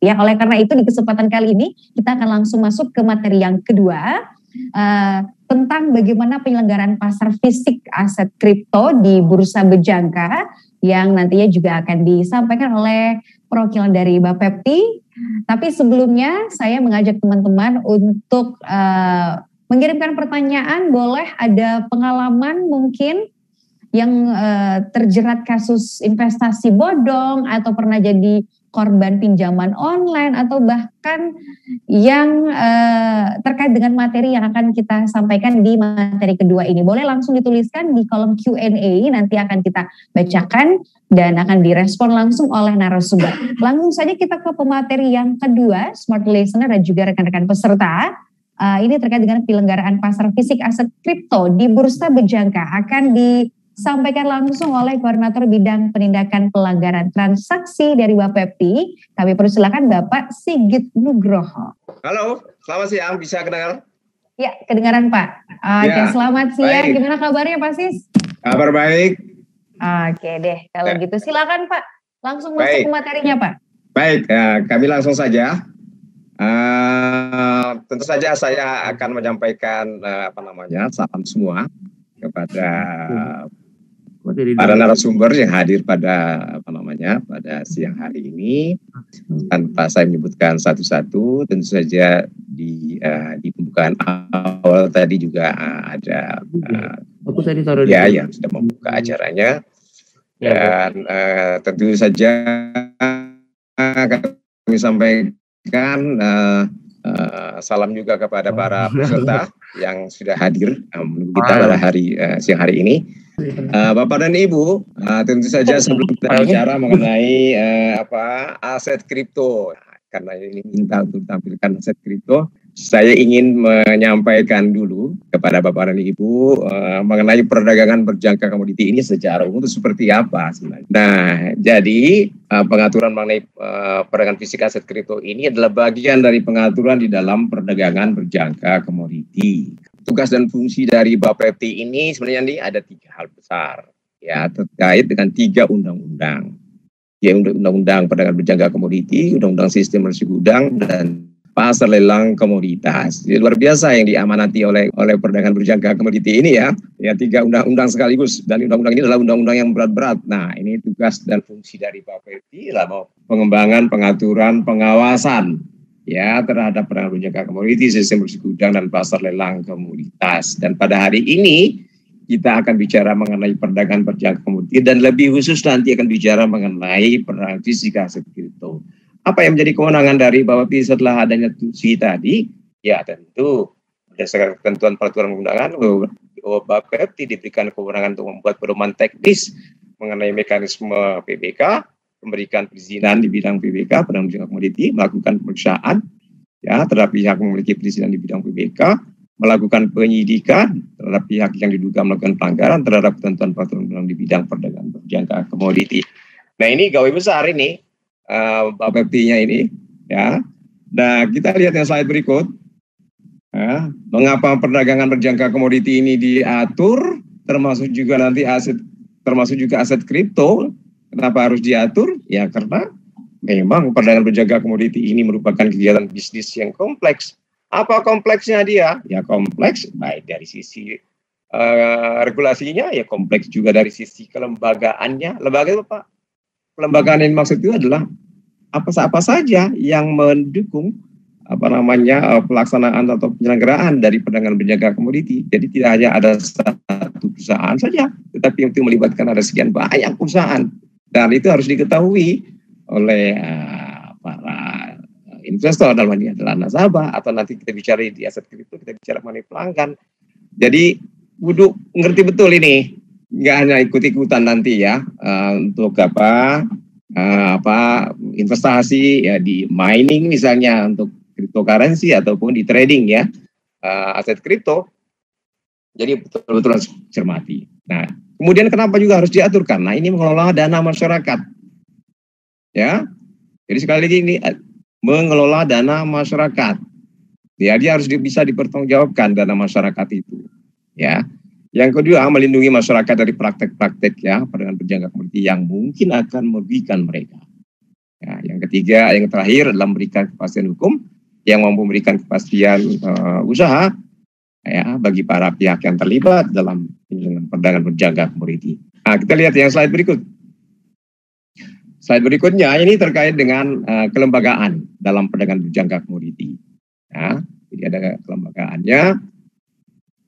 Ya, oleh karena itu di kesempatan kali ini kita akan langsung masuk ke materi yang kedua uh, tentang bagaimana penyelenggaraan pasar fisik aset kripto di bursa Bejangka yang nantinya juga akan disampaikan oleh perwakilan dari Bapepti. Tapi sebelumnya saya mengajak teman-teman untuk uh, mengirimkan pertanyaan, boleh ada pengalaman mungkin yang uh, terjerat kasus investasi bodong atau pernah jadi korban pinjaman online atau bahkan yang uh, terkait dengan materi yang akan kita sampaikan di materi kedua ini. Boleh langsung dituliskan di kolom Q&A nanti akan kita bacakan dan akan direspon langsung oleh narasumber. Langsung saja kita ke pemateri yang kedua, smart listener dan juga rekan-rekan peserta. Uh, ini terkait dengan penyelenggaraan pasar fisik aset kripto di Bursa Bejangka akan di disampaikan langsung oleh Koordinator Bidang Penindakan Pelanggaran Transaksi dari Bapepti. Kami persilakan Bapak Sigit Nugroho. Halo, selamat siang. Bisa kedengar? Ya, kedengaran Pak. Oke, ya, selamat siang. Baik. Gimana kabarnya Pak Sis? Kabar baik. Oke deh, kalau ya. gitu silakan Pak. Langsung masuk baik. ke materinya Pak. Baik, ya, kami langsung saja. Uh, tentu saja saya akan menyampaikan uh, apa namanya salam semua kepada para narasumber yang hadir pada apa namanya pada siang hari ini tanpa saya menyebutkan satu-satu tentu saja di uh, di pembukaan awal tadi juga uh, ada uh, aku tadi taruh ya yang sudah membuka acaranya. Ya, dan uh, tentu saja kami sampaikan uh, uh, salam juga kepada para peserta yang sudah hadir um, kita pada hari uh, siang hari ini Uh, Bapak dan Ibu, uh, tentu saja sebelum kita bicara mengenai uh, apa aset kripto, karena ini minta untuk tampilkan aset kripto, saya ingin menyampaikan dulu kepada Bapak dan Ibu uh, mengenai perdagangan berjangka komoditi ini secara umum itu seperti apa sebenarnya. Nah, jadi uh, pengaturan mengenai uh, perdagangan fisik aset kripto ini adalah bagian dari pengaturan di dalam perdagangan berjangka komoditi tugas dan fungsi dari Bapepti ini sebenarnya nih ada tiga hal besar ya terkait dengan tiga undang-undang ya undang-undang perdagangan berjangka komoditi, undang-undang sistem risiko gudang dan pasar lelang komoditas. Jadi luar biasa yang diamanati oleh oleh perdagangan berjangka komoditi ini ya. Ya tiga undang-undang sekaligus dan undang-undang ini adalah undang-undang yang berat-berat. Nah, ini tugas dan fungsi dari Bapepti adalah pengembangan, pengaturan, pengawasan ya terhadap berjangka komoditi, sistem gudang dan pasar lelang komoditas. Dan pada hari ini kita akan bicara mengenai perdagangan berjangka komoditi dan lebih khusus nanti akan bicara mengenai perdagangan fisik aset kripto. Apa yang menjadi kewenangan dari Bapepti setelah adanya tusi tadi? Ya tentu berdasarkan ketentuan peraturan undangan, Bapepti diberikan kewenangan untuk membuat pedoman teknis mengenai mekanisme PBK memberikan perizinan di bidang PBK, pada bidang komoditi, melakukan pemeriksaan ya terhadap pihak yang memiliki perizinan di bidang PBK, melakukan penyidikan terhadap pihak yang diduga melakukan pelanggaran terhadap ketentuan peraturan di bidang perdagangan berjangka komoditi. Nah ini gawe besar ini uh, ini ya. Nah kita lihat yang slide berikut. Ya, mengapa perdagangan berjangka komoditi ini diatur, termasuk juga nanti aset, termasuk juga aset kripto Kenapa harus diatur? Ya karena memang perdagangan berjaga komoditi ini merupakan kegiatan bisnis yang kompleks. Apa kompleksnya dia? Ya kompleks baik dari sisi uh, regulasinya, ya kompleks juga dari sisi kelembagaannya. Lembaga itu Pak, kelembagaan yang maksud itu adalah apa-apa saja yang mendukung apa namanya uh, pelaksanaan atau penyelenggaraan dari perdagangan berjaga komoditi. Jadi tidak hanya ada satu perusahaan saja, tetapi itu melibatkan ada sekian banyak perusahaan dan itu harus diketahui oleh uh, para investor dalam ini adalah nasabah atau nanti kita bicara di aset kripto kita bicara mengenai pelanggan. Jadi kudu ngerti betul ini, nggak hanya ikut-ikutan nanti ya uh, untuk apa uh, apa investasi ya di mining misalnya untuk cryptocurrency ataupun di trading ya uh, aset kripto. Jadi betul-betul harus cermati. Nah, Kemudian kenapa juga harus diatur? Karena ini mengelola dana masyarakat. Ya. Jadi sekali lagi ini eh, mengelola dana masyarakat. Ya, dia harus bisa dipertanggungjawabkan dana masyarakat itu. Ya. Yang kedua, melindungi masyarakat dari praktek-praktek ya perdagangan berjangka komoditi yang mungkin akan merugikan mereka. Ya, yang ketiga, yang terakhir adalah memberikan kepastian hukum yang mampu memberikan kepastian uh, usaha ya bagi para pihak yang terlibat dalam penyelenggaraan perdagangan berjaga komoditi. Nah, kita lihat yang slide berikut. Slide berikutnya ini terkait dengan uh, kelembagaan dalam perdagangan berjangka komoditi. Ya, jadi ada kelembagaannya.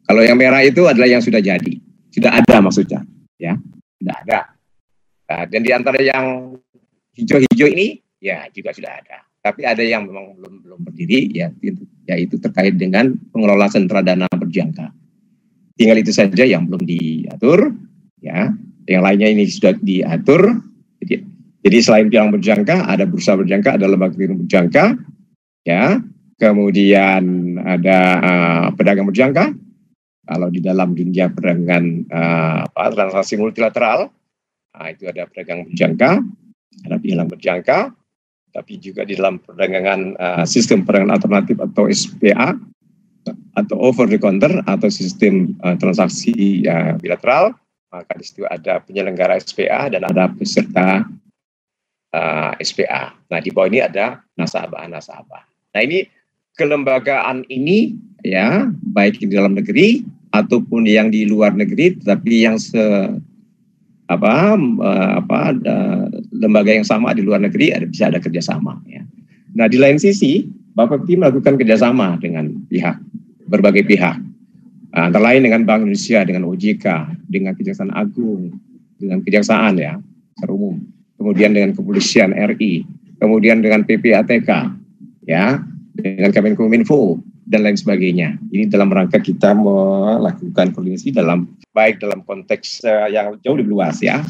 Kalau yang merah itu adalah yang sudah jadi, sudah ada maksudnya, ya, sudah ada. Nah, dan di antara yang hijau-hijau ini ya juga sudah ada. Tapi ada yang memang belum belum berdiri ya yaitu terkait dengan pengelola sentra dana berjangka. Tinggal itu saja yang belum diatur ya. Yang lainnya ini sudah diatur. Jadi, jadi selain pilang berjangka ada bursa berjangka, ada lembaga clearing berjangka ya. Kemudian ada uh, pedagang berjangka. Kalau di dalam dunia perdagangan uh, transaksi multilateral, nah, itu ada pedagang berjangka, ada pilang berjangka, tapi juga di dalam perdagangan uh, sistem perdagangan alternatif atau SPA atau over the counter atau sistem uh, transaksi uh, bilateral maka di situ ada penyelenggara SPA dan ada peserta uh, SPA. Nah di bawah ini ada nasabah-nasabah. Nah ini kelembagaan ini ya baik di dalam negeri ataupun yang di luar negeri, tetapi yang se apa apa lembaga yang sama di luar negeri ada bisa ada kerjasama ya. Nah di lain sisi Bapak Bapepti melakukan kerjasama dengan pihak berbagai pihak. Antara lain dengan Bank Indonesia, dengan OJK, dengan Kejaksaan Agung, dengan Kejaksaan ya secara umum, kemudian dengan Kepolisian RI, kemudian dengan PPATK, ya, dengan Kemenkominfo dan lain sebagainya. Ini dalam rangka kita melakukan koordinasi dalam baik dalam konteks uh, yang jauh lebih luas ya,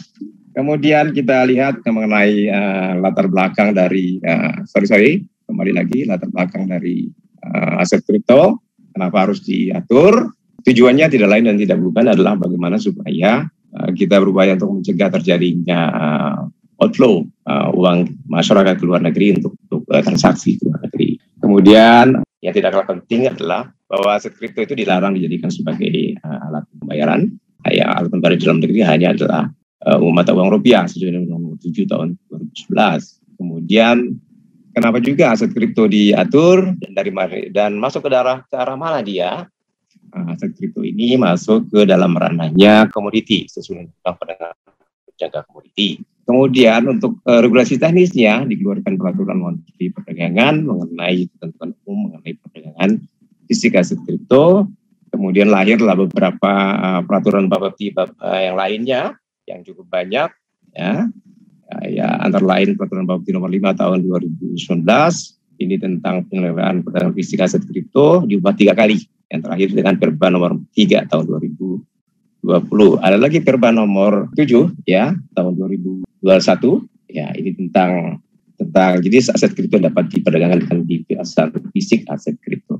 Kemudian kita lihat mengenai uh, latar belakang dari uh, sorry sorry kembali lagi latar belakang dari uh, aset kripto kenapa harus diatur tujuannya tidak lain dan tidak bukan adalah bagaimana supaya uh, kita berupaya untuk mencegah terjadinya uh, outflow uh, uang masyarakat ke luar negeri untuk, untuk transaksi ke luar negeri. Kemudian yang tidak kalah penting adalah bahwa aset kripto itu dilarang dijadikan sebagai alat pembayaran. Ya, alat pembayaran di dalam negeri hanya adalah uh, mata uang rupiah sesuai dengan Undang-Undang 7 tahun 2011. Kemudian kenapa juga aset kripto diatur dan dari dan masuk ke darah ke arah mana dia? Uh, aset kripto ini masuk ke dalam ranahnya komoditi sesuai dengan undang jaga komoditi. Kemudian untuk uh, regulasi teknisnya dikeluarkan peraturan Menteri Perdagangan mengenai ketentuan umum mengenai perdagangan fisik aset kripto. Kemudian lahirlah beberapa uh, peraturan Bapepti uh, yang lainnya yang cukup banyak ya ya antara lain peraturan Bapepti nomor 5 tahun 2019 ini tentang penyelenggaraan perdagangan fisik aset kripto diubah tiga kali. Yang terakhir dengan Perba nomor 3 tahun 2020 ada lagi Perba nomor 7 ya tahun 2021 ya ini tentang tentang jadi aset kripto dapat diperdagangkan dengan di aset fisik aset kripto.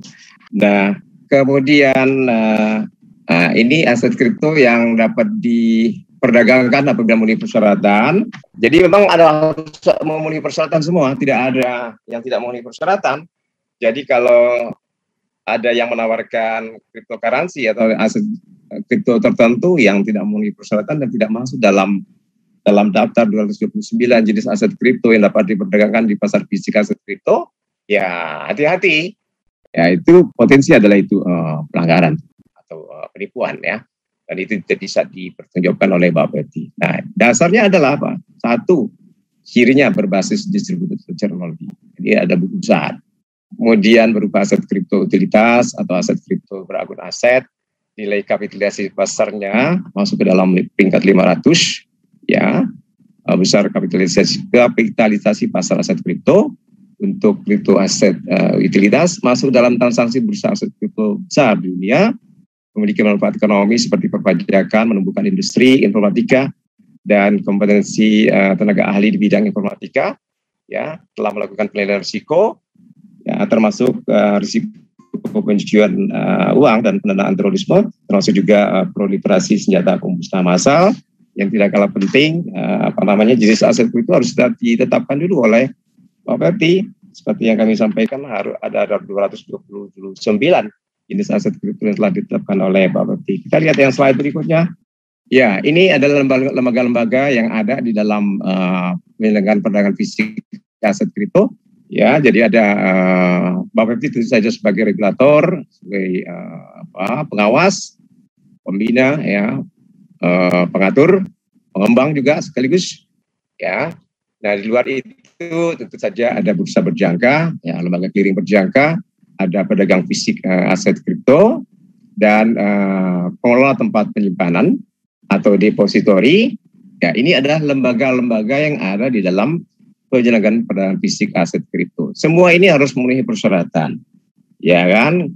Nah kemudian uh, ini aset kripto yang dapat di perdagangkan apabila memenuhi persyaratan. Jadi memang ada memenuhi persyaratan semua, tidak ada yang tidak memenuhi persyaratan. Jadi kalau ada yang menawarkan cryptocurrency atau aset kripto tertentu yang tidak memenuhi persyaratan dan tidak masuk dalam dalam daftar 229 jenis aset kripto yang dapat diperdagangkan di pasar fisik aset kripto, ya hati-hati. Ya itu potensi adalah itu uh, pelanggaran atau uh, penipuan ya dan itu tidak bisa dipertanggungjawabkan oleh Bapeti. Nah, dasarnya adalah apa? Satu, cirinya berbasis distributed teknologi. Jadi ada buku besar. Kemudian berupa aset kripto utilitas atau aset kripto berakun aset, nilai kapitalisasi pasarnya masuk ke dalam peringkat 500 ya besar kapitalisasi kapitalisasi pasar aset kripto untuk kripto aset uh, utilitas masuk dalam transaksi bursa aset kripto besar di dunia memiliki manfaat ekonomi seperti perpajakan, menumbuhkan industri informatika dan kompetensi uh, tenaga ahli di bidang informatika ya telah melakukan penilaian risiko ya termasuk uh, risiko pencucian uh, uang dan pendanaan terorisme termasuk juga uh, proliferasi senjata pemusnah massal yang tidak kalah penting uh, apa namanya jenis aset itu harus ditetapkan dulu oleh Bapak seperti yang kami sampaikan harus ada 229 jenis aset kripto yang telah ditetapkan oleh Pak Bapti. Kita lihat yang slide berikutnya. Ya, ini adalah lembaga-lembaga yang ada di dalam uh, perdagangan fisik aset kripto. Ya, jadi ada uh, Bapepti itu saja sebagai regulator, sebagai uh, apa, pengawas, pembina, ya, uh, pengatur, pengembang juga sekaligus, ya. Nah di luar itu tentu saja ada bursa berjangka, ya, lembaga clearing berjangka, ada pedagang fisik uh, aset kripto, dan uh, pengelola tempat penyimpanan atau depositori. Ya, ini adalah lembaga-lembaga yang ada di dalam penyelenggaraan perdagangan fisik aset kripto. Semua ini harus memenuhi persyaratan. Ya kan?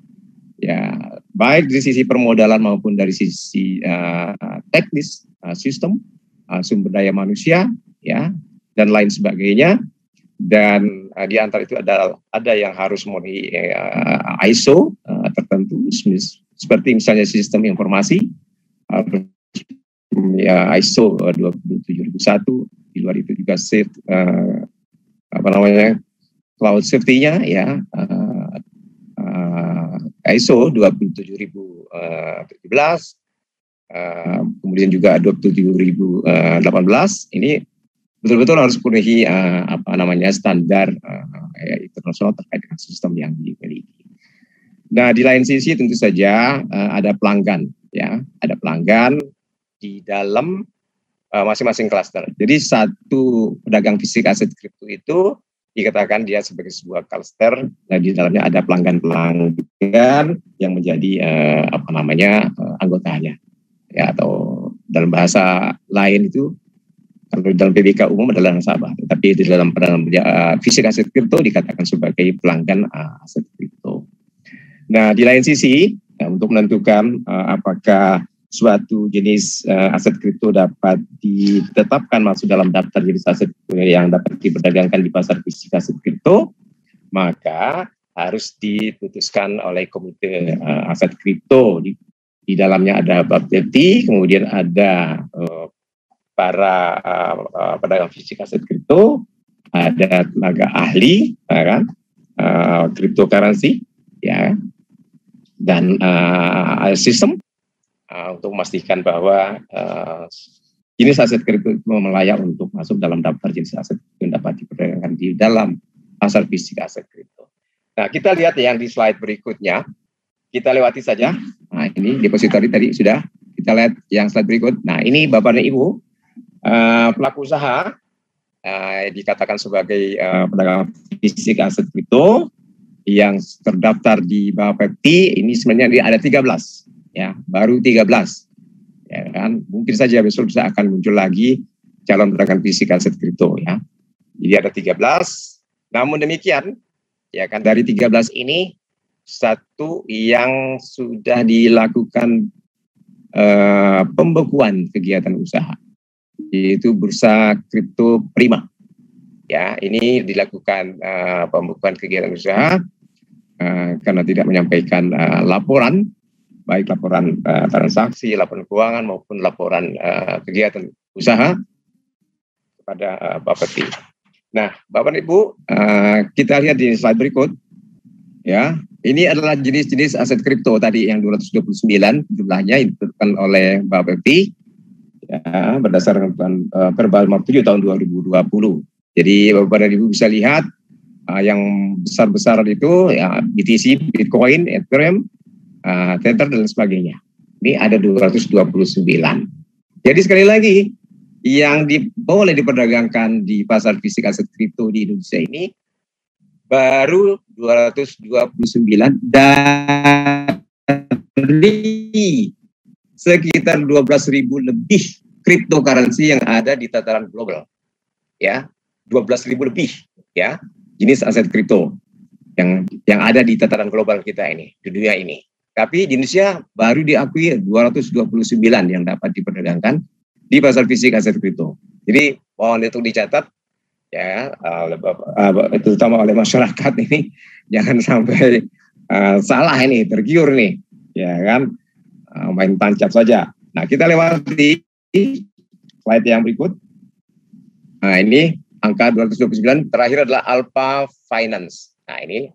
Ya, baik dari sisi permodalan maupun dari sisi uh, teknis, uh, sistem, uh, sumber daya manusia, ya, dan lain sebagainya. Dan uh, di antara itu ada ada yang harus memenuhi uh, ISO uh, tertentu, seperti misalnya sistem informasi, uh, ya ISO 27001 di luar itu juga safe uh, apa namanya cloud safety-nya ya uh, uh, ISO 27017 uh, uh, kemudian juga 27018 ini betul-betul harus penuhi uh, apa namanya standar uh, ya, internasional terkait dengan sistem yang dimiliki. Nah di lain sisi tentu saja uh, ada pelanggan ya ada pelanggan di dalam uh, masing-masing klaster. Jadi satu pedagang fisik aset kripto itu dikatakan dia sebagai sebuah klaster. Nah di dalamnya ada pelanggan-pelanggan yang menjadi uh, apa namanya uh, anggotanya, ya atau dalam bahasa lain itu kalau dalam PBK umum adalah nasabah, tapi di dalam pedagang uh, fisik aset kripto dikatakan sebagai pelanggan uh, aset kripto. Nah di lain sisi nah, untuk menentukan uh, apakah suatu jenis uh, aset kripto dapat ditetapkan masuk dalam daftar jenis aset yang dapat diperdagangkan di pasar fisik aset kripto, maka harus diputuskan oleh komite uh, aset kripto. Di, di dalamnya ada Bapepti, kemudian ada uh, para uh, pedagang fisik aset kripto, ada tenaga ahli, ya kan, uh, cryptocurrency, ya, dan uh, sistem uh, untuk memastikan bahwa uh, jenis aset kripto itu melayak untuk masuk dalam daftar jenis aset yang dapat diperdagangkan di dalam pasar fisik aset kripto. Nah, kita lihat yang di slide berikutnya. Kita lewati saja. Nah, ini depository tadi sudah. Kita lihat yang slide berikut. Nah, ini Bapak dan Ibu, uh, pelaku usaha uh, dikatakan sebagai uh, pedagang fisik aset kripto yang terdaftar di Bapepti ini sebenarnya ada 13 ya baru 13 ya kan? Mungkin saja besok bisa akan muncul lagi calon pedagang fisik aset kripto ya. Jadi ada 13 namun demikian ya kan dari 13 ini satu yang sudah dilakukan uh, pembekuan kegiatan usaha yaitu bursa kripto prima ya ini dilakukan uh, pembekuan kegiatan usaha uh, karena tidak menyampaikan uh, laporan baik laporan uh, transaksi, laporan keuangan maupun laporan uh, kegiatan usaha kepada uh, Bapak Ibu. Nah, Bapak Ibu, uh, kita lihat di slide berikut. Ya, ini adalah jenis-jenis aset kripto tadi yang 229 jumlahnya ditetapkan oleh Bapak Ibu ya, berdasarkan uh, Perbal 7 tahun 2020. Jadi Bapak dan Ibu bisa lihat uh, yang besar-besar itu ya BTC, Bitcoin, Ethereum, uh, Tether dan sebagainya. Ini ada 229. Jadi sekali lagi yang di, boleh diperdagangkan di pasar fisik aset kripto di Indonesia ini baru 229 dari sekitar 12 ribu lebih cryptocurrency yang ada di tataran global. Ya, 12 ribu lebih ya jenis aset kripto yang yang ada di tataran global kita ini, di dunia ini. Tapi di Indonesia baru diakui 229 yang dapat diperdagangkan di pasar fisik aset kripto. Jadi mohon itu dicatat ya uh, terutama oleh masyarakat ini jangan sampai uh, salah ini tergiur nih ya kan main tancap saja. Nah kita lewati slide yang berikut. Nah ini angka 229 terakhir adalah Alpha Finance. Nah ini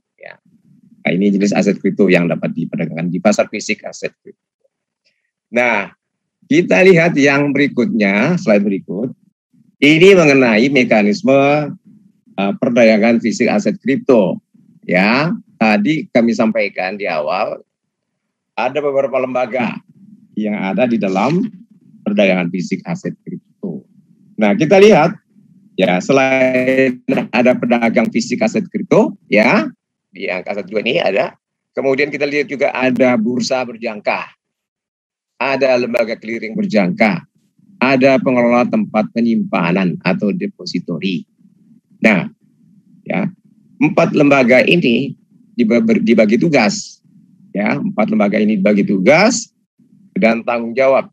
Nah, ini jenis aset kripto yang dapat diperdagangkan di pasar fisik aset kripto. Nah, kita lihat yang berikutnya, slide berikut. Ini mengenai mekanisme uh, perdagangan fisik aset kripto. Ya, tadi kami sampaikan di awal ada beberapa lembaga yang ada di dalam perdagangan fisik aset kripto. Nah, kita lihat ya selain ada pedagang fisik aset kripto ya di angka satu ini ada. Kemudian kita lihat juga ada bursa berjangka. Ada lembaga clearing berjangka. Ada pengelola tempat penyimpanan atau depositori nah ya empat lembaga ini dibagi tugas ya empat lembaga ini dibagi tugas dan tanggung jawab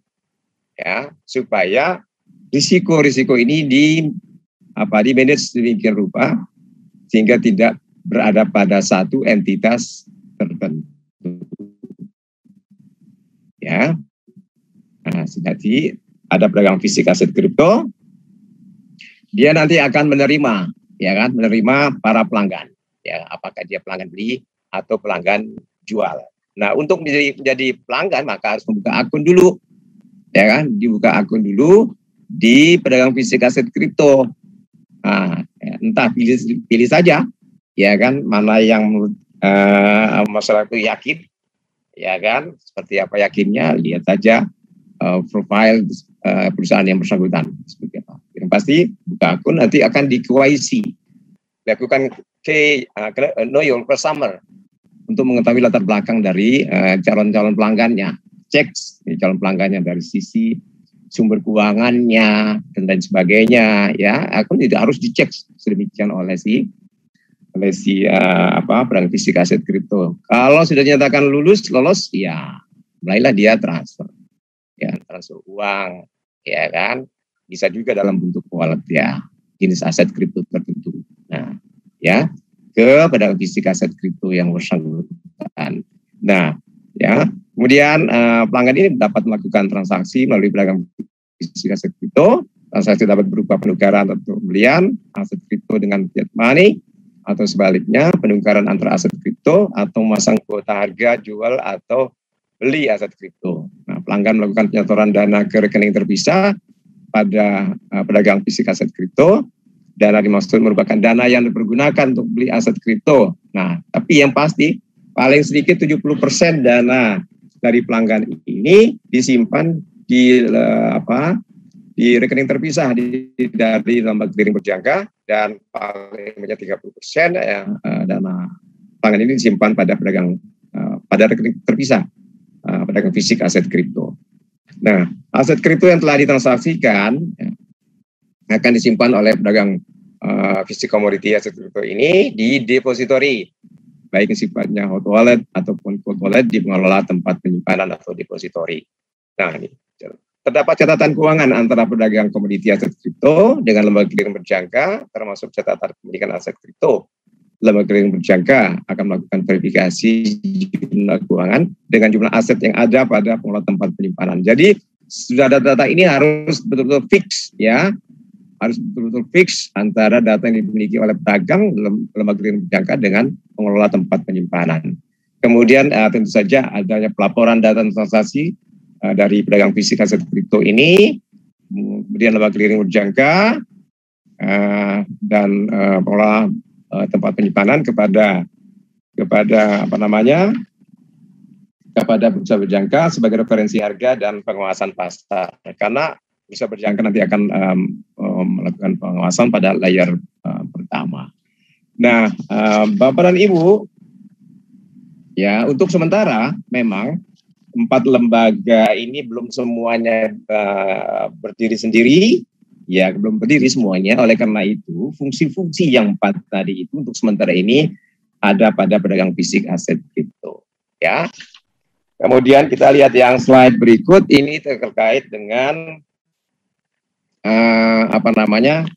ya supaya risiko-risiko ini di apa di manage sedemikian rupa sehingga tidak berada pada satu entitas tertentu. Ya, nah, jadi ada pedagang fisik aset kripto, dia nanti akan menerima, ya kan, menerima para pelanggan, ya, apakah dia pelanggan beli atau pelanggan jual. Nah, untuk menjadi, menjadi pelanggan maka harus membuka akun dulu, ya kan, dibuka akun dulu di pedagang fisik aset kripto. Nah, entah pilih pilih saja. Ya kan? Mana yang uh, masyarakat yakin. Ya kan? Seperti apa yakinnya? Lihat saja uh, profile uh, perusahaan yang bersangkutan. Seperti apa? Yang pasti buka akun nanti akan di KYC lakukan K uh, know your customer untuk mengetahui latar belakang dari calon-calon uh, pelanggannya cek calon pelanggannya dari sisi sumber keuangannya dan lain sebagainya ya akun tidak harus dicek sedemikian oleh si oleh si uh, apa perang fisik aset kripto. Kalau sudah dinyatakan lulus lolos ya mulailah dia transfer. Ya, transfer uang ya kan. Bisa juga dalam bentuk wallet ya, jenis aset kripto tertentu. Nah, ya ke fisik aset kripto yang bersangkutan. Nah, ya. Kemudian uh, pelanggan ini dapat melakukan transaksi melalui pedagang fisik aset kripto. Transaksi dapat berupa penukaran atau pembelian aset kripto dengan fiat money atau sebaliknya penukaran antara aset kripto atau memasang kuota harga jual atau beli aset kripto. Nah, pelanggan melakukan penyetoran dana ke rekening terpisah pada uh, pedagang fisik aset kripto. Dana dimaksud merupakan dana yang dipergunakan untuk beli aset kripto. Nah, tapi yang pasti paling sedikit 70% dana dari pelanggan ini disimpan di uh, apa di rekening terpisah di, dari lembaga clearing berjangka dan paling banyak 30 persen ya, dana pangan ini disimpan pada pedagang uh, pada rekening terpisah pedagang fisik aset kripto. Nah, aset kripto yang telah ditransaksikan ya, akan disimpan oleh pedagang uh, fisik komoditi aset kripto ini di depositori baik sifatnya hot wallet ataupun cold wallet di pengelola tempat penyimpanan atau depositori. Nah, ini Terdapat catatan keuangan antara pedagang komoditi aset kripto dengan lembaga clearing berjangka, termasuk catatan kepemilikan aset kripto. Lembaga clearing berjangka akan melakukan verifikasi jumlah keuangan dengan jumlah aset yang ada pada pengelola tempat penyimpanan. Jadi sudah data-data ini harus betul-betul fix ya, harus betul-betul fix antara data yang dimiliki oleh pedagang lembaga clearing berjangka dengan pengelola tempat penyimpanan. Kemudian uh, tentu saja adanya pelaporan data transaksi uh, dari pedagang fisik aset kripto ini, kemudian lembaga clearing berjangka uh, dan uh, pengelola uh, tempat penyimpanan kepada kepada apa namanya kepada bursa berjangka sebagai referensi harga dan pengawasan pasar karena bursa berjangka nanti akan um, melakukan pengawasan pada layar uh, pertama. Nah, uh, Bapak dan Ibu, ya untuk sementara memang empat lembaga ini belum semuanya uh, berdiri sendiri, ya belum berdiri semuanya. Oleh karena itu, fungsi-fungsi yang empat tadi itu untuk sementara ini ada pada pedagang fisik aset kripto. Ya. Kemudian kita lihat yang slide berikut ini terkait dengan uh, apa namanya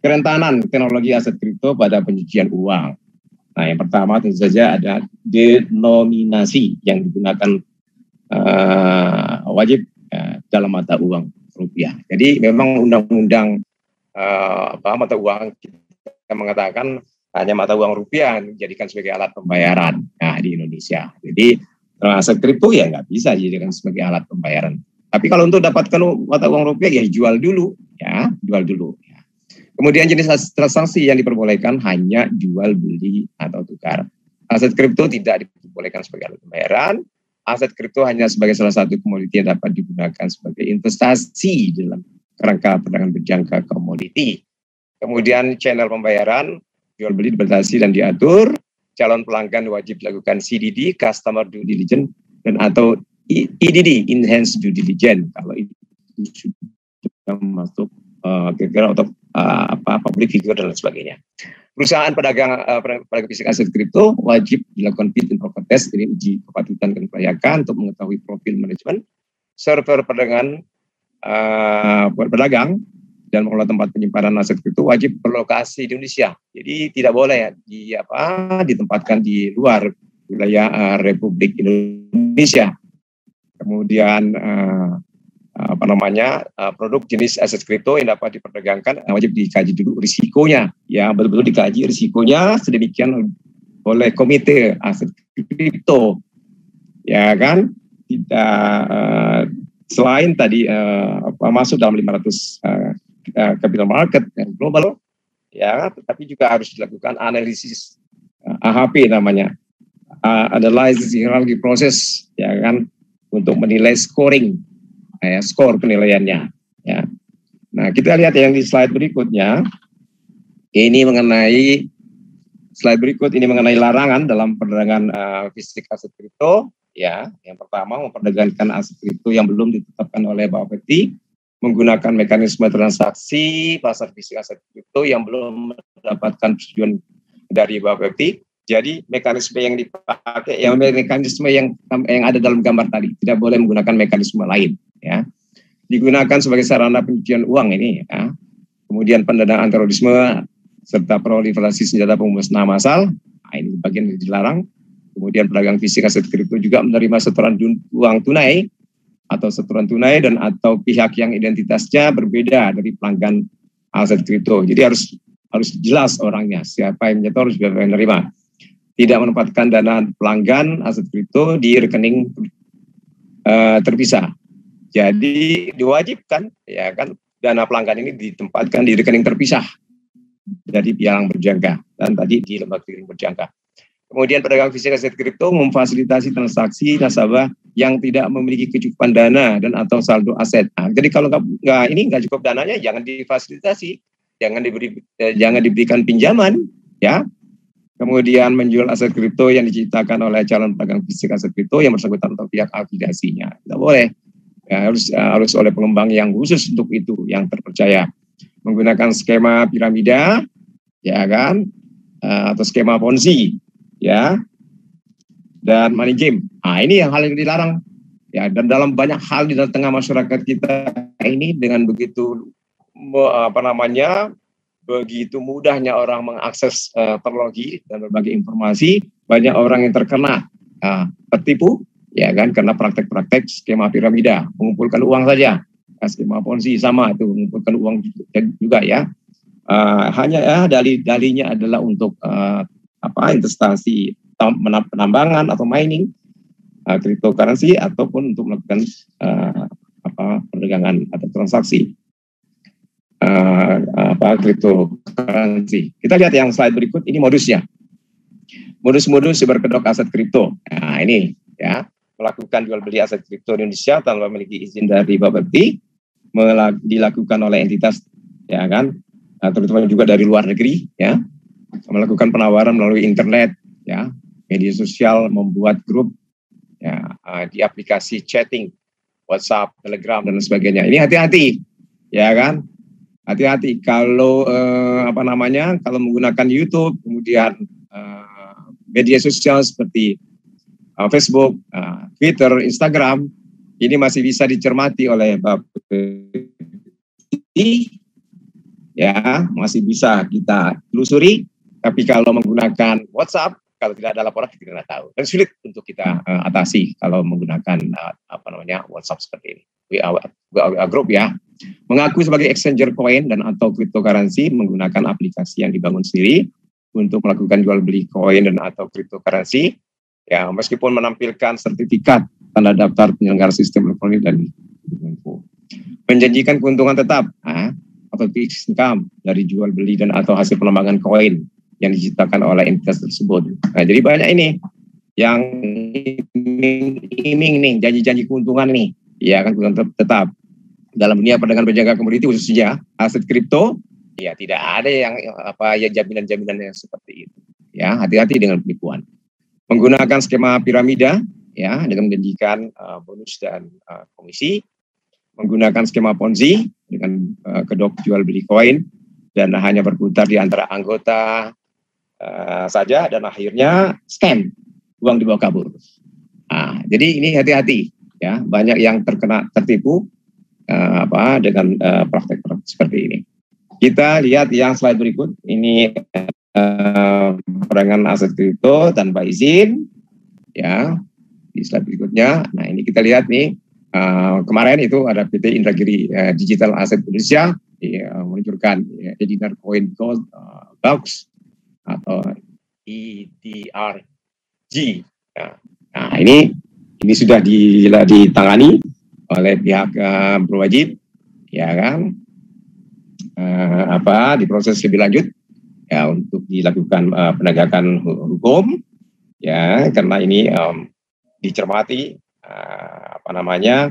kerentanan teknologi aset kripto pada pencucian uang. Nah, yang pertama tentu saja ada denominasi yang digunakan uh, wajib uh, dalam mata uang rupiah. Jadi memang undang-undang apa mata uang kita mengatakan hanya mata uang rupiah dijadikan sebagai alat pembayaran nah, di Indonesia. Jadi aset kripto ya nggak bisa dijadikan sebagai alat pembayaran. Tapi kalau untuk dapatkan mata uang rupiah ya jual dulu, ya jual dulu. Ya. Kemudian jenis transaksi yang diperbolehkan hanya jual beli atau tukar. Aset kripto tidak diperbolehkan sebagai alat pembayaran. Aset kripto hanya sebagai salah satu komoditi yang dapat digunakan sebagai investasi dalam kerangka perdagangan berjangka komoditi. Kemudian channel pembayaran jual beli dibatasi dan diatur. Calon pelanggan wajib dilakukan CDD, Customer Due Diligence, dan atau EDD, Enhanced Due Diligence. Kalau itu sudah masuk uh, kira-kira untuk uh, apa public figure dan lain sebagainya. Perusahaan pedagang uh, pedagang fisik aset kripto wajib dilakukan fit and proper test, ini uji kepatutan dan kelayakan untuk mengetahui profil manajemen server perdagangan uh, pedagang dan mengelola tempat penyimpanan aset kripto wajib berlokasi di Indonesia. Jadi tidak boleh di apa ditempatkan di luar wilayah uh, Republik Indonesia. Kemudian uh, apa namanya uh, produk jenis aset kripto yang dapat diperdagangkan wajib dikaji dulu risikonya. Ya betul-betul dikaji risikonya sedemikian oleh komite aset kripto. Ya kan? Tidak uh, selain tadi uh, apa, masuk dalam 500 uh, capital market yang global ya tetapi juga harus dilakukan analisis uh, AHP namanya. Uh, analysis hierarchy process ya kan untuk menilai scoring ya, skor penilaiannya. Ya. Nah, kita lihat yang di slide berikutnya. Ini mengenai slide berikut ini mengenai larangan dalam perdagangan uh, fisik aset kripto. Ya, yang pertama memperdagangkan aset kripto yang belum ditetapkan oleh Bapepti menggunakan mekanisme transaksi pasar fisik aset kripto yang belum mendapatkan persetujuan dari Bapepti. Jadi mekanisme yang dipakai, yang mekanisme yang yang ada dalam gambar tadi tidak boleh menggunakan mekanisme lain ya digunakan sebagai sarana pencucian uang ini ya. Kemudian pendanaan terorisme serta proliferasi senjata pemusnah massal, nah, ini bagian yang dilarang. Kemudian pedagang fisik aset kripto juga menerima setoran uang tunai atau setoran tunai dan atau pihak yang identitasnya berbeda dari pelanggan aset kripto. Jadi harus harus jelas orangnya siapa yang menyetor siapa yang menerima. Tidak menempatkan dana pelanggan aset kripto di rekening uh, terpisah jadi diwajibkan ya kan dana pelanggan ini ditempatkan di rekening terpisah dari pialang berjangka dan tadi di lembaga rekening berjangka. Kemudian pedagang fisik aset kripto memfasilitasi transaksi nasabah yang tidak memiliki kecukupan dana dan atau saldo aset. Nah, jadi kalau nggak ini nggak cukup dananya, jangan difasilitasi, jangan diberi, eh, jangan diberikan pinjaman, ya. Kemudian menjual aset kripto yang diciptakan oleh calon pedagang fisik aset kripto yang bersangkutan atau pihak afiliasinya. Tidak boleh. Ya, harus harus oleh pengembang yang khusus untuk itu yang terpercaya. Menggunakan skema piramida ya kan? Uh, atau skema ponzi ya. Dan money game. Nah ini yang hal yang dilarang. Ya dan dalam banyak hal di tengah masyarakat kita ini dengan begitu apa namanya begitu mudahnya orang mengakses uh, teknologi dan berbagai informasi banyak orang yang terkena uh, tertipu ya kan karena praktek-praktek skema piramida mengumpulkan uang saja. Nah, skema ponzi sama itu mengumpulkan uang juga ya. Uh, hanya ya dalih-dalihnya adalah untuk uh, apa investasi penambangan atau mining uh, cryptocurrency ataupun untuk melakukan uh, apa perdagangan atau transaksi. Uh, apa cryptocurrency. Kita lihat yang slide berikut ini modusnya. Modus-modus berkedok aset kripto. Nah ini ya. Melakukan jual beli aset kripto di Indonesia tanpa memiliki izin dari Bapepti dilakukan oleh entitas ya kan? Nah, terutama juga dari luar negeri ya. Melakukan penawaran melalui internet ya. Media sosial membuat grup ya di aplikasi chatting WhatsApp, Telegram dan sebagainya. Ini hati-hati ya kan hati-hati. Kalau uh, apa namanya kalau menggunakan YouTube kemudian uh, media sosial seperti uh, Facebook, uh, Twitter, Instagram, ini masih bisa dicermati oleh Bapak ya masih bisa kita telusuri. Tapi kalau menggunakan WhatsApp kalau tidak ada laporan kita tidak tahu. Dan sulit untuk kita uh, atasi kalau menggunakan uh, apa namanya WhatsApp seperti ini. WA, WA group ya. Mengaku sebagai exchanger koin dan atau cryptocurrency menggunakan aplikasi yang dibangun sendiri untuk melakukan jual beli koin dan atau cryptocurrency. Ya meskipun menampilkan sertifikat tanda daftar penyelenggara sistem elektronik dan menjanjikan keuntungan tetap nah, atau fixed income dari jual beli dan atau hasil penambangan koin yang diciptakan oleh entitas tersebut. Nah, jadi banyak ini yang iming nih janji-janji keuntungan nih, ya kan tetap, tetap dalam dunia perdagangan berjangka komoditi khususnya aset kripto, ya tidak ada yang apa ya jaminan-jaminan yang seperti itu. Ya, hati-hati dengan penipuan. Menggunakan skema piramida, ya dengan menjanjikan uh, bonus dan uh, komisi, menggunakan skema ponzi dengan uh, kedok jual beli koin dan hanya berputar di antara anggota uh, saja dan akhirnya scam uang dibawa kabur. Nah, jadi ini hati-hati ya banyak yang terkena tertipu uh, apa dengan uh, praktek-praktek seperti ini. Kita lihat yang slide berikut ini uh, perangan aset kripto tanpa izin ya di slide berikutnya. Nah ini kita lihat nih uh, kemarin itu ada PT Indragiri uh, Digital Asset Indonesia uh, meluncurkan uh, Edinar Coin Gold uh, Box atau EDRG. Ya. Nah ini ini sudah ditangani oleh pihak uh, berwajib, ya kan? Uh, apa diproses lebih lanjut ya untuk dilakukan uh, penegakan hukum ya karena ini um, dicermati uh, apa namanya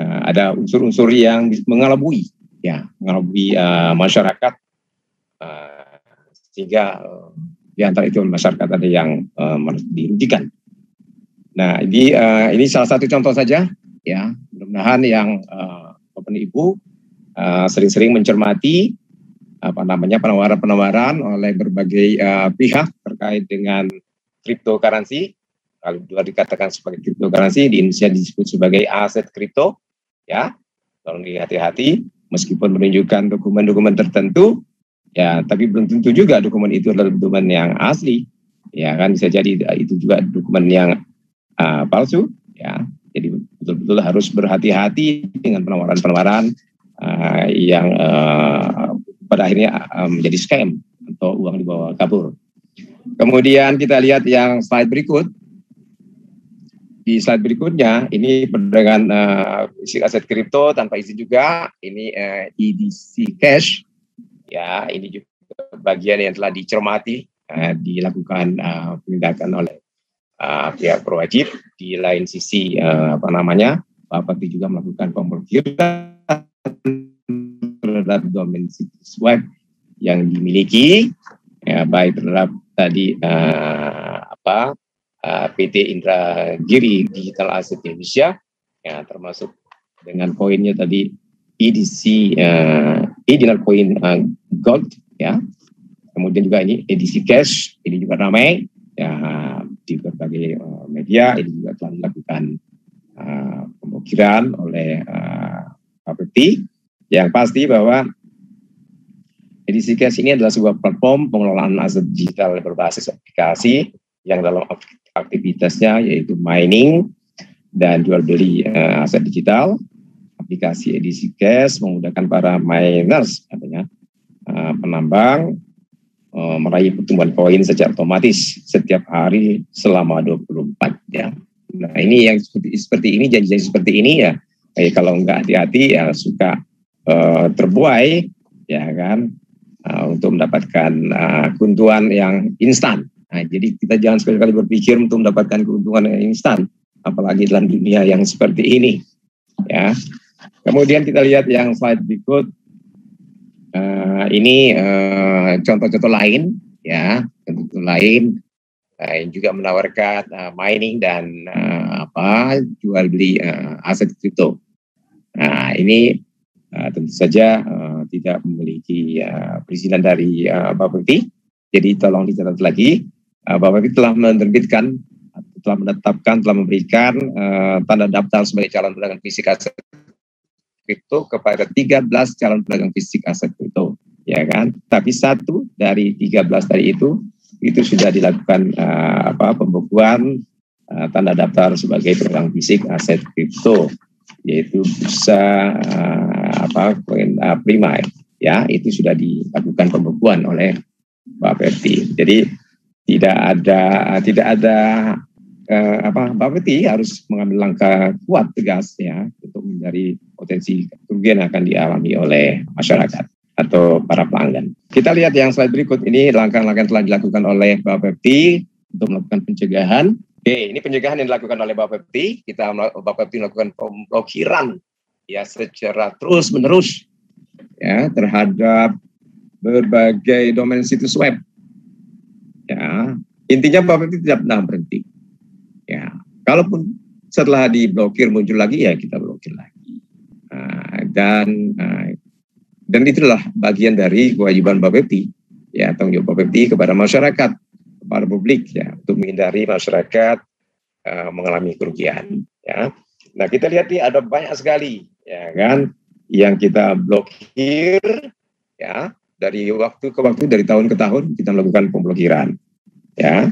uh, ada unsur-unsur yang mengalabui ya mengalabui uh, masyarakat uh, sehingga uh, di antara itu masyarakat ada yang uh, dirugikan. Nah, ini uh, ini salah satu contoh saja ya. Mudah-mudahan yang uh, Bapak Ibu uh, sering-sering mencermati apa namanya penawaran-penawaran oleh berbagai uh, pihak terkait dengan cryptocurrency. Kalau dua dikatakan sebagai cryptocurrency di Indonesia disebut sebagai aset kripto, ya. Tolong hati-hati meskipun menunjukkan dokumen-dokumen tertentu ya tapi belum tentu juga dokumen itu adalah dokumen yang asli ya kan bisa jadi itu juga dokumen yang uh, palsu ya jadi betul-betul harus berhati-hati dengan penawaran-penawaran uh, yang uh, pada akhirnya uh, menjadi scam atau uang dibawa kabur. Kemudian kita lihat yang slide berikut. Di slide berikutnya ini perdagangan uh, aset kripto tanpa izin juga. Ini uh, EDC Cash ya ini juga bagian yang telah dicermati uh, dilakukan uh, penindakan oleh uh, pihak berwajib di lain sisi uh, apa namanya Bapak juga melakukan pemblokiran terhadap domain situs web yang dimiliki ya, baik terhadap tadi uh, apa uh, PT Indra Giri Digital Asset Indonesia ya termasuk dengan poinnya tadi EDC Edinar Coin uh, Gold ya. Kemudian juga ini edisi cash ini juga ramai ya di berbagai uh, media ini juga telah dilakukan uh, pemblokiran oleh uh, Bapepti. Yang pasti bahwa edisi cash ini adalah sebuah platform pengelolaan aset digital berbasis aplikasi yang dalam aktivitasnya yaitu mining dan jual beli uh, aset digital aplikasi edisi cash memudahkan para miners katanya uh, penambang uh, meraih pertumbuhan koin secara otomatis setiap hari selama 24 jam. Nah ini yang seperti seperti ini janji-janji seperti ini ya eh, kalau nggak hati-hati ya suka uh, terbuai ya kan uh, untuk mendapatkan uh, keuntungan yang instan. Nah, jadi kita jangan sekali-kali berpikir untuk mendapatkan keuntungan yang instan, apalagi dalam dunia yang seperti ini. Ya, Kemudian kita lihat yang slide berikut. Uh, ini uh, contoh-contoh lain, ya, contoh-contoh lain uh, yang juga menawarkan uh, mining dan uh, apa jual beli uh, aset kripto. Nah, ini uh, tentu saja uh, tidak memiliki uh, perizinan dari uh, Bapepti. Jadi tolong dicatat lagi, uh, Bapepti telah menerbitkan telah menetapkan, telah memberikan uh, tanda daftar sebagai calon pedagang fisik aset kripto kepada 13 calon pedagang fisik aset kripto, ya kan? Tapi satu dari 13 tadi itu itu sudah dilakukan uh, apa pembukuan uh, tanda daftar sebagai pedagang fisik aset kripto yaitu bursa uh, apa koin uh, prima ya itu sudah dilakukan pembukuan oleh Pak Perti. Jadi tidak ada tidak ada uh, apa Pak Peti harus mengambil langkah kuat tegas ya untuk dari potensi kerugian akan dialami oleh masyarakat atau para pelanggan. Kita lihat yang slide berikut ini langkah-langkah yang telah dilakukan oleh Bapak Pepti untuk melakukan pencegahan. Oke, ini pencegahan yang dilakukan oleh Bapak Pepti. Kita Bapak Pepti melakukan pemblokiran ya secara terus menerus ya terhadap berbagai domain situs web. Ya, intinya Bapak Pepti tidak pernah berhenti. Kalaupun setelah diblokir muncul lagi ya kita blokir lagi. Uh, dan uh, dan itulah bagian dari kewajiban Bapepti ya tanggung jawab Bapepti kepada masyarakat kepada publik ya untuk menghindari masyarakat uh, mengalami kerugian ya. Nah kita lihat nih ada banyak sekali ya kan yang kita blokir ya dari waktu ke waktu dari tahun ke tahun kita melakukan pemblokiran ya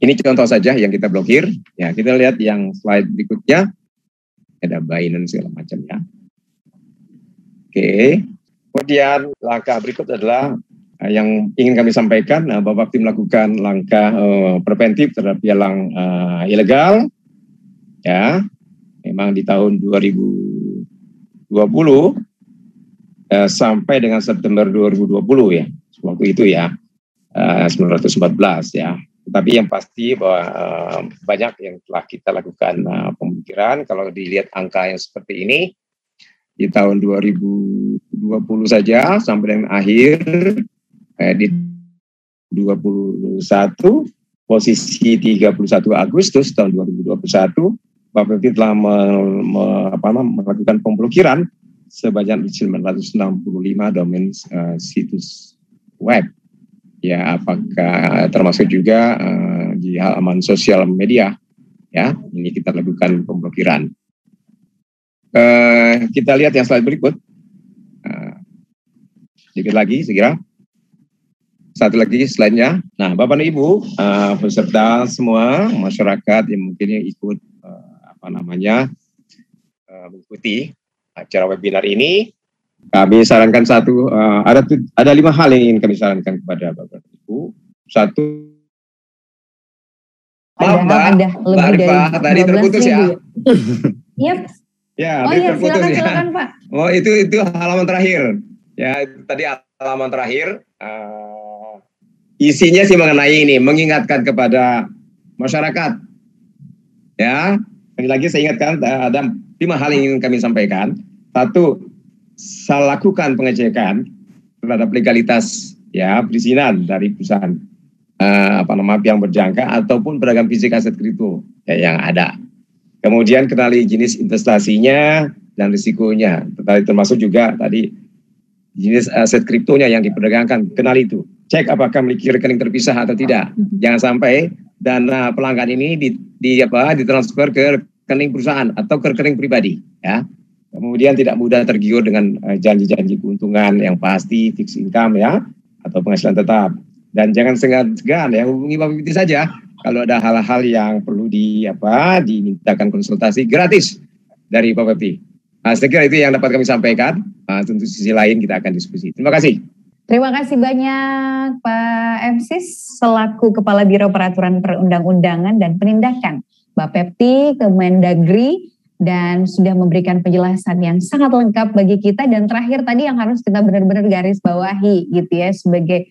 ini contoh saja yang kita blokir. Ya, kita lihat yang slide berikutnya. Ada Binance segala macam ya. Oke. Kemudian langkah berikut adalah eh, yang ingin kami sampaikan, uh, Bapak Tim melakukan langkah uh, preventif terhadap yang uh, ilegal. Ya, memang di tahun 2020 uh, sampai dengan September 2020 ya, waktu itu ya, uh, 914 ya. Tapi yang pasti bahwa uh, banyak yang telah kita lakukan uh, pemikiran. Kalau dilihat angka yang seperti ini di tahun 2020 saja sampai dengan akhir eh, di 21 posisi 31 Agustus tahun 2021 Bapak telah me, me, apa, melakukan pemblokiran sebanyak 965 domain uh, situs web ya apakah termasuk juga uh, di halaman sosial media ya ini kita lakukan pemblokiran. Uh, kita lihat yang slide berikut. Uh, sedikit lagi segera. Satu lagi slide-nya. Nah bapak dan ibu uh, peserta semua masyarakat yang mungkin yang ikut uh, apa namanya uh, mengikuti acara webinar ini kami sarankan satu, uh, ada ada lima hal yang ingin kami sarankan kepada Bapak Ibu. Satu, ada, Mbak, ada lebih Mbak Rifa, dari tadi terputus ya. Yep. ya, oh iya, terputus silakan, ya. silakan Pak. Oh itu itu halaman terakhir. Ya tadi halaman terakhir. Uh, isinya sih mengenai ini, mengingatkan kepada masyarakat. Ya, lagi lagi saya ingatkan ada lima hal yang ingin kami sampaikan. Satu, saya lakukan pengecekan terhadap legalitas ya perizinan dari perusahaan uh, apa nama yang berjangka ataupun beragam fisik aset kripto ya, yang ada. Kemudian kenali jenis investasinya dan risikonya. Termasuk juga tadi jenis aset kriptonya yang diperdagangkan. Kenali itu. Cek apakah memiliki rekening terpisah atau tidak. Jangan sampai dana pelanggan ini di, di apa ditransfer ke rekening perusahaan atau ke rekening pribadi ya Kemudian tidak mudah tergiur dengan eh, janji-janji keuntungan yang pasti, fixed income ya, atau penghasilan tetap. Dan jangan segan-segan ya, hubungi Bapak Piti saja kalau ada hal-hal yang perlu di apa dimintakan konsultasi gratis dari Bapak Piti. Nah, saya kira itu yang dapat kami sampaikan. Nah, tentu sisi lain kita akan diskusi. Terima kasih. Terima kasih banyak Pak MSIS selaku Kepala Biro Peraturan Perundang-undangan dan Penindakan Bapepti Kemendagri dan sudah memberikan penjelasan yang sangat lengkap bagi kita. Dan terakhir tadi yang harus kita benar-benar garis bawahi gitu ya sebagai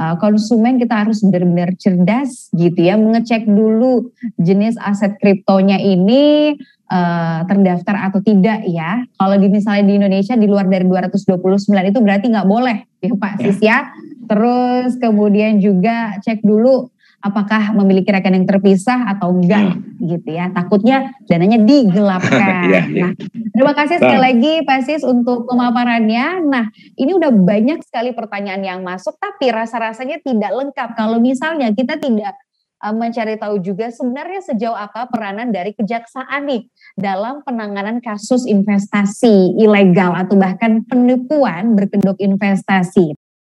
uh, konsumen kita harus benar-benar cerdas gitu ya mengecek dulu jenis aset kriptonya ini uh, terdaftar atau tidak ya. Kalau di misalnya di Indonesia di luar dari 229 itu berarti nggak boleh ya Pak ya. Sis ya. Terus kemudian juga cek dulu apakah memiliki rekening terpisah atau enggak hmm. gitu ya. Takutnya dananya digelapkan. yeah, yeah. Nah, terima kasih sekali lagi Pak Sis untuk pemaparannya. Nah, ini udah banyak sekali pertanyaan yang masuk tapi rasa-rasanya tidak lengkap kalau misalnya kita tidak uh, mencari tahu juga sebenarnya sejauh apa peranan dari kejaksaan nih dalam penanganan kasus investasi ilegal atau bahkan penipuan berkedok investasi.